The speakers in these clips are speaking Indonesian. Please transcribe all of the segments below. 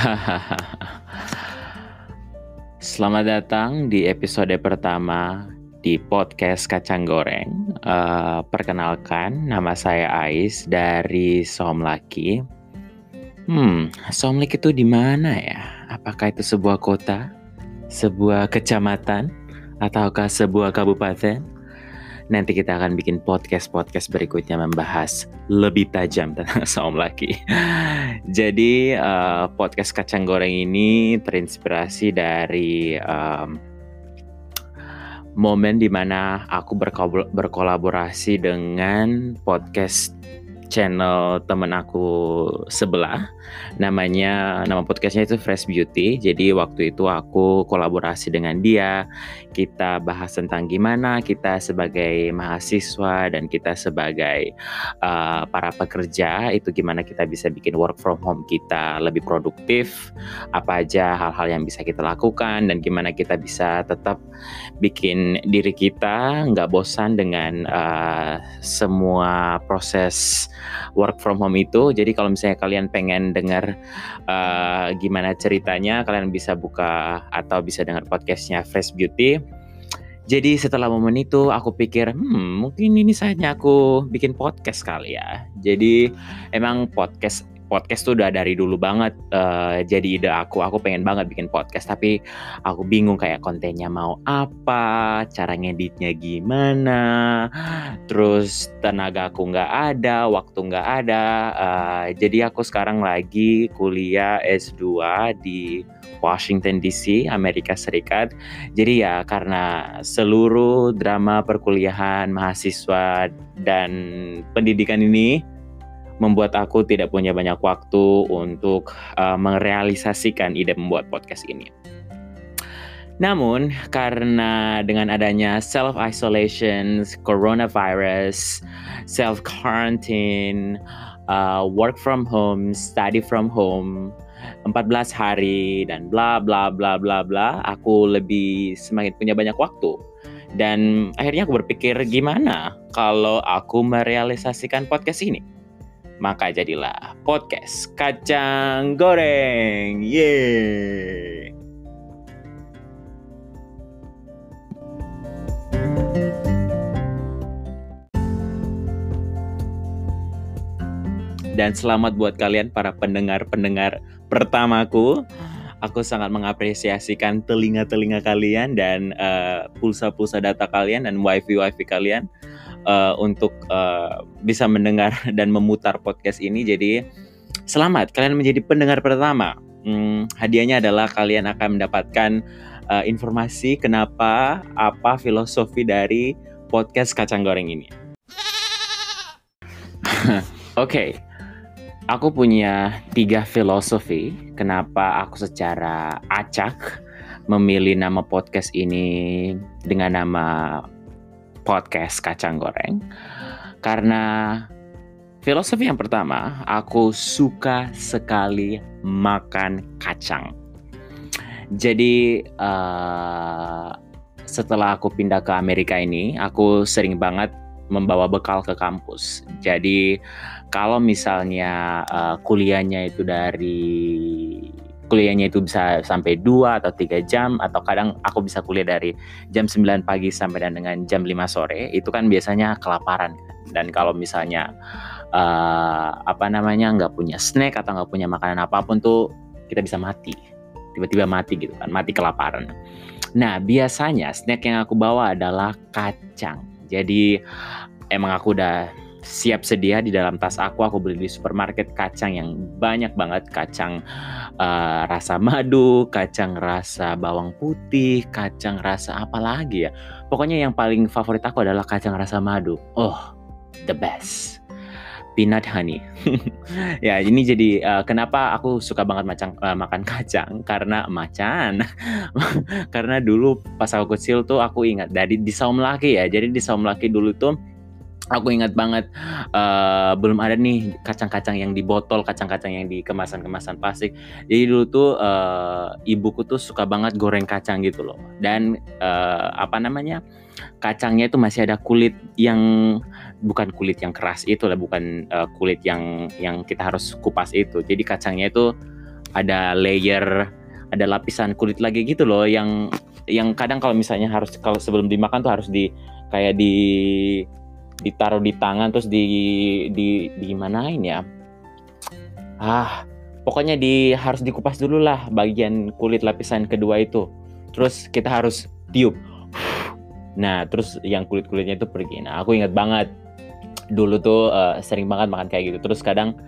Selamat datang di episode pertama di podcast Kacang Goreng. Uh, perkenalkan, nama saya Ais dari Somlaki. Hmm, Somlaki itu di mana ya? Apakah itu sebuah kota, sebuah kecamatan, ataukah sebuah kabupaten? Nanti kita akan bikin podcast-podcast berikutnya membahas lebih tajam tentang saum laki. Jadi uh, podcast kacang goreng ini terinspirasi dari um, momen di mana aku berkolaborasi dengan podcast channel temen aku sebelah. Namanya nama podcastnya itu Fresh Beauty. Jadi waktu itu aku kolaborasi dengan dia. Kita bahas tentang gimana kita sebagai mahasiswa dan kita sebagai uh, para pekerja itu gimana kita bisa bikin work from home kita lebih produktif. Apa aja hal-hal yang bisa kita lakukan dan gimana kita bisa tetap bikin diri kita nggak bosan dengan uh, semua proses work from home itu. Jadi kalau misalnya kalian pengen dengar uh, gimana ceritanya, kalian bisa buka atau bisa dengar podcastnya Fresh Beauty. Jadi setelah momen itu aku pikir, hmm mungkin ini saatnya aku bikin podcast kali ya. Jadi emang podcast podcast tuh udah dari dulu banget uh, jadi ide aku. Aku pengen banget bikin podcast, tapi aku bingung kayak kontennya mau apa, cara ngeditnya gimana, terus tenaga aku nggak ada, waktu nggak ada. Uh, jadi aku sekarang lagi kuliah S2 di Washington DC, Amerika Serikat. Jadi ya karena seluruh drama perkuliahan mahasiswa dan pendidikan ini membuat aku tidak punya banyak waktu untuk uh, merealisasikan ide membuat podcast ini. Namun, karena dengan adanya self-isolation, coronavirus, self-quarantine, uh, work from home, study from home, 14 hari, dan bla bla bla bla bla, aku lebih semakin punya banyak waktu. Dan akhirnya aku berpikir gimana kalau aku merealisasikan podcast ini maka jadilah podcast kacang goreng. Yeay. Dan selamat buat kalian para pendengar-pendengar pertamaku. Aku sangat mengapresiasikan telinga-telinga kalian dan uh, pulsa-pulsa data kalian dan wifi-wifi kalian uh, untuk uh, bisa mendengar dan memutar podcast ini. Jadi selamat kalian menjadi pendengar pertama. Hmm, hadiahnya adalah kalian akan mendapatkan uh, informasi kenapa apa filosofi dari podcast kacang goreng ini. Oke, okay. aku punya tiga filosofi kenapa aku secara acak memilih nama podcast ini dengan nama podcast kacang goreng karena filosofi yang pertama aku suka sekali makan kacang jadi uh, setelah aku pindah ke Amerika ini aku sering banget membawa bekal ke kampus. Jadi kalau misalnya uh, kuliahnya itu dari kuliahnya itu bisa sampai 2 atau 3 jam atau kadang aku bisa kuliah dari jam 9 pagi sampai dengan jam 5 sore itu kan biasanya kelaparan. Dan kalau misalnya uh, apa namanya nggak punya snack atau nggak punya makanan apa pun tuh kita bisa mati. Tiba-tiba mati gitu kan mati kelaparan. Nah biasanya snack yang aku bawa adalah kacang. Jadi emang aku udah siap sedia di dalam tas aku aku beli di supermarket kacang yang banyak banget kacang uh, rasa madu kacang rasa bawang putih kacang rasa apa lagi ya pokoknya yang paling favorit aku adalah kacang rasa madu oh the best peanut honey. ya, ini jadi uh, kenapa aku suka banget macang, uh, makan kacang karena macan. karena dulu pas aku kecil tuh aku ingat dari di Saum Laki ya. Jadi di Saum Laki dulu tuh aku ingat banget uh, belum ada nih kacang-kacang yang di botol, kacang-kacang yang di kemasan-kemasan plastik. Jadi dulu tuh uh, ibuku tuh suka banget goreng kacang gitu loh. Dan uh, apa namanya? Kacangnya itu masih ada kulit yang bukan kulit yang keras itu lah, bukan uh, kulit yang yang kita harus kupas itu. Jadi kacangnya itu ada layer ada lapisan kulit lagi gitu loh yang yang kadang kalau misalnya harus kalau sebelum dimakan tuh harus di kayak di ditaruh di tangan terus di di di manain ya. Ah pokoknya di harus dikupas dulu lah bagian kulit lapisan kedua itu. Terus kita harus tiup. Nah terus yang kulit kulitnya itu pergi. Nah aku ingat banget. Dulu tuh uh, sering banget makan kayak gitu. Terus kadang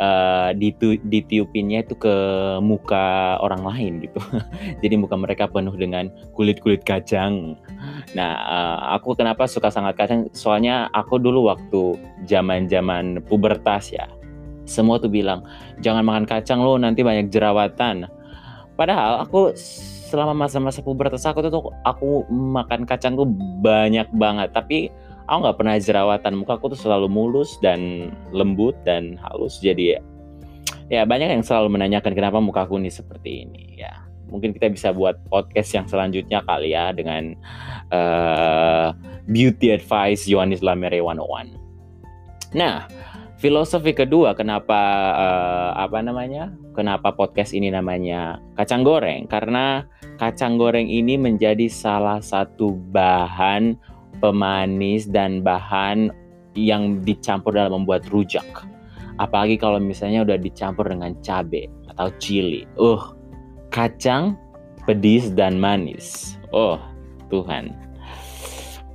uh, ditu ditiupinnya itu ke muka orang lain gitu. Jadi muka mereka penuh dengan kulit-kulit kacang. Nah, uh, aku kenapa suka sangat kacang? Soalnya aku dulu waktu zaman-zaman pubertas ya. Semua tuh bilang, "Jangan makan kacang lo, nanti banyak jerawatan." Padahal aku selama masa-masa pubertas aku tuh aku makan kacang tuh banyak banget, tapi aku nggak pernah jerawatan. Muka aku tuh selalu mulus dan lembut dan halus. Jadi ya, ya banyak yang selalu menanyakan kenapa muka aku ini seperti ini ya. Mungkin kita bisa buat podcast yang selanjutnya kali ya dengan uh, beauty advice Yohanis Lamere 101 nah filosofi kedua kenapa uh, apa namanya? Kenapa podcast ini namanya kacang goreng? Karena kacang goreng ini menjadi salah satu bahan pemanis dan bahan yang dicampur dalam membuat rujak. Apalagi kalau misalnya udah dicampur dengan cabai atau chili. Uh, kacang, pedis dan manis. Oh, Tuhan.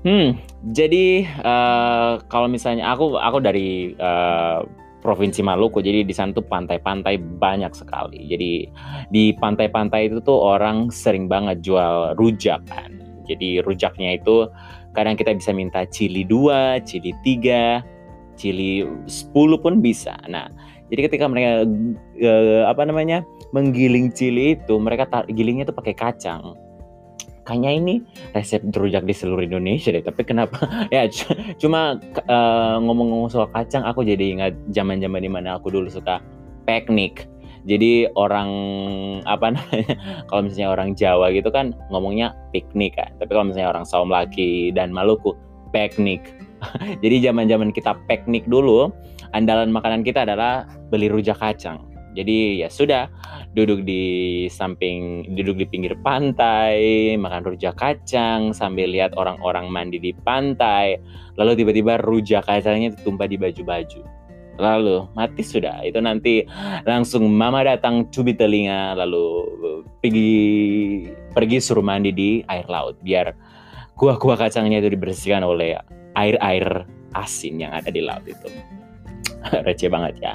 Hmm, jadi uh, kalau misalnya aku aku dari uh, provinsi Maluku, jadi di sana tuh pantai-pantai banyak sekali. Jadi di pantai-pantai itu tuh orang sering banget jual rujak kan. Jadi rujaknya itu kadang kita bisa minta cili 2, cili 3, cili 10 pun bisa. Nah, jadi ketika mereka uh, apa namanya? menggiling cili itu, mereka gilingnya itu pakai kacang. Kayaknya ini resep rujak di seluruh Indonesia deh, tapi kenapa ya cuma uh, ngomong-ngomong soal kacang aku jadi ingat zaman-zaman di mana aku dulu suka piknik jadi orang apa namanya kalau misalnya orang Jawa gitu kan ngomongnya piknik kan. Tapi kalau misalnya orang Saum lagi dan Maluku piknik jadi zaman-zaman kita piknik dulu andalan makanan kita adalah beli rujak kacang. Jadi ya sudah duduk di samping duduk di pinggir pantai makan rujak kacang sambil lihat orang-orang mandi di pantai. Lalu tiba-tiba rujak kacangnya tumpah di baju-baju lalu mati sudah. Itu nanti langsung mama datang cubit telinga lalu pergi pergi suruh mandi di air laut biar kuah-kuah kacangnya itu dibersihkan oleh air-air asin yang ada di laut itu. Receh banget ya.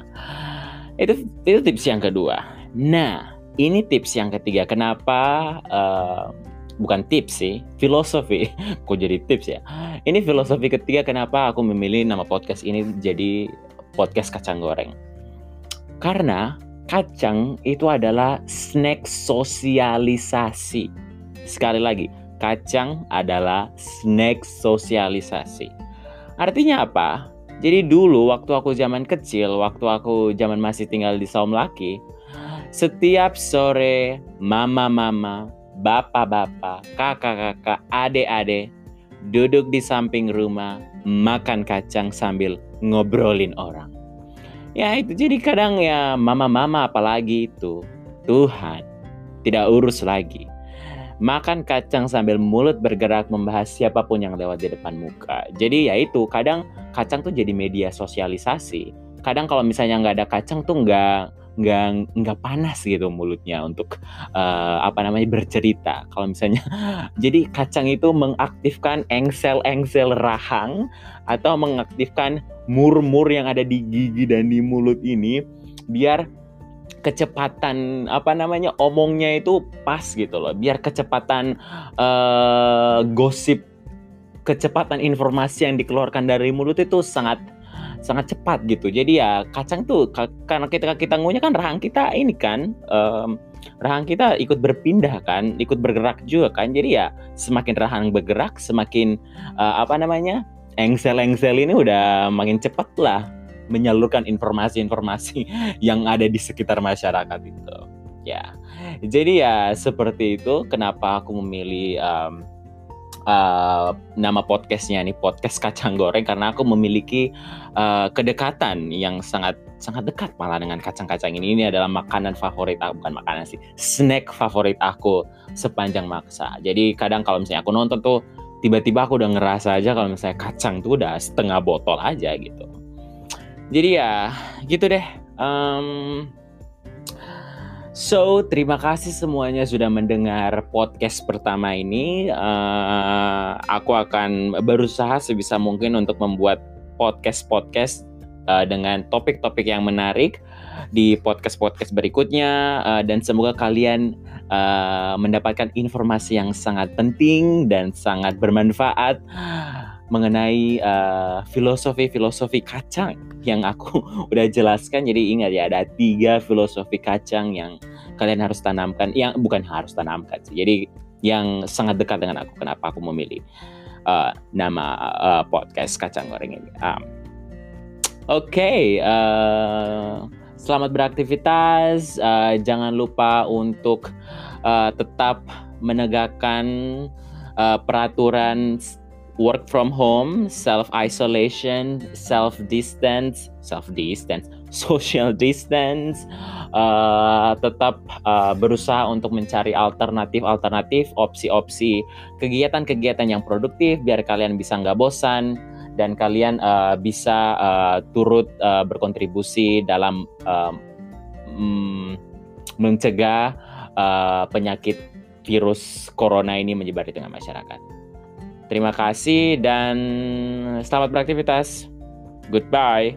Itu itu tips yang kedua. Nah ini tips yang ketiga. Kenapa uh, bukan tips sih, filosofi. Kok jadi tips ya? Ini filosofi ketiga kenapa aku memilih nama podcast ini jadi podcast kacang goreng. Karena kacang itu adalah snack sosialisasi. Sekali lagi, kacang adalah snack sosialisasi. Artinya apa? Jadi dulu waktu aku zaman kecil, waktu aku zaman masih tinggal di Saum Laki, setiap sore mama-mama, bapak-bapak, kakak-kakak, adik-adik duduk di samping rumah, makan kacang sambil ngobrolin orang. Ya itu jadi kadang ya mama-mama apalagi itu Tuhan tidak urus lagi. Makan kacang sambil mulut bergerak membahas siapa pun yang lewat di depan muka. Jadi ya itu kadang kacang tuh jadi media sosialisasi. Kadang kalau misalnya nggak ada kacang tuh nggak nggak nggak panas gitu mulutnya untuk uh, apa namanya bercerita. Kalau misalnya jadi kacang itu mengaktifkan engsel-engsel rahang atau mengaktifkan mur-mur yang ada di gigi dan di mulut ini biar kecepatan apa namanya omongnya itu pas gitu loh. Biar kecepatan uh, gosip kecepatan informasi yang dikeluarkan dari mulut itu sangat sangat cepat gitu. Jadi ya kacang tuh karena kita kita ngunyah kan rahang kita ini kan um, rahang kita ikut berpindah kan, ikut bergerak juga kan. Jadi ya semakin rahang bergerak, semakin uh, apa namanya engsel-engsel ini udah makin cepat lah menyalurkan informasi-informasi yang ada di sekitar masyarakat itu. Ya, jadi ya seperti itu. Kenapa aku memilih um, uh, nama podcastnya nih podcast kacang goreng karena aku memiliki uh, kedekatan yang sangat sangat dekat malah dengan kacang-kacang ini. Ini adalah makanan favorit aku, bukan makanan sih, snack favorit aku sepanjang masa. Jadi kadang kalau misalnya aku nonton tuh tiba-tiba aku udah ngerasa aja kalau misalnya kacang tuh udah setengah botol aja gitu. Jadi ya gitu deh. Um, So, terima kasih semuanya sudah mendengar podcast pertama ini. Uh, aku akan berusaha sebisa mungkin untuk membuat podcast-podcast uh, dengan topik-topik yang menarik di podcast-podcast berikutnya. Uh, dan semoga kalian uh, mendapatkan informasi yang sangat penting dan sangat bermanfaat mengenai filosofi-filosofi uh, kacang yang aku udah jelaskan. Jadi ingat ya ada tiga filosofi kacang yang kalian harus tanamkan. Yang bukan harus tanamkan sih. Jadi yang sangat dekat dengan aku. Kenapa aku memilih uh, nama uh, podcast kacang goreng ini. Um, Oke, okay, uh, selamat beraktivitas. Uh, jangan lupa untuk uh, tetap menegakkan uh, peraturan work from home, self isolation, self distance, self distance, social distance, uh, tetap uh, berusaha untuk mencari alternatif-alternatif, opsi-opsi kegiatan-kegiatan yang produktif biar kalian bisa nggak bosan dan kalian uh, bisa uh, turut uh, berkontribusi dalam uh, mm, mencegah uh, penyakit virus corona ini menyebar di tengah masyarakat. Terima kasih dan selamat beraktivitas. Goodbye.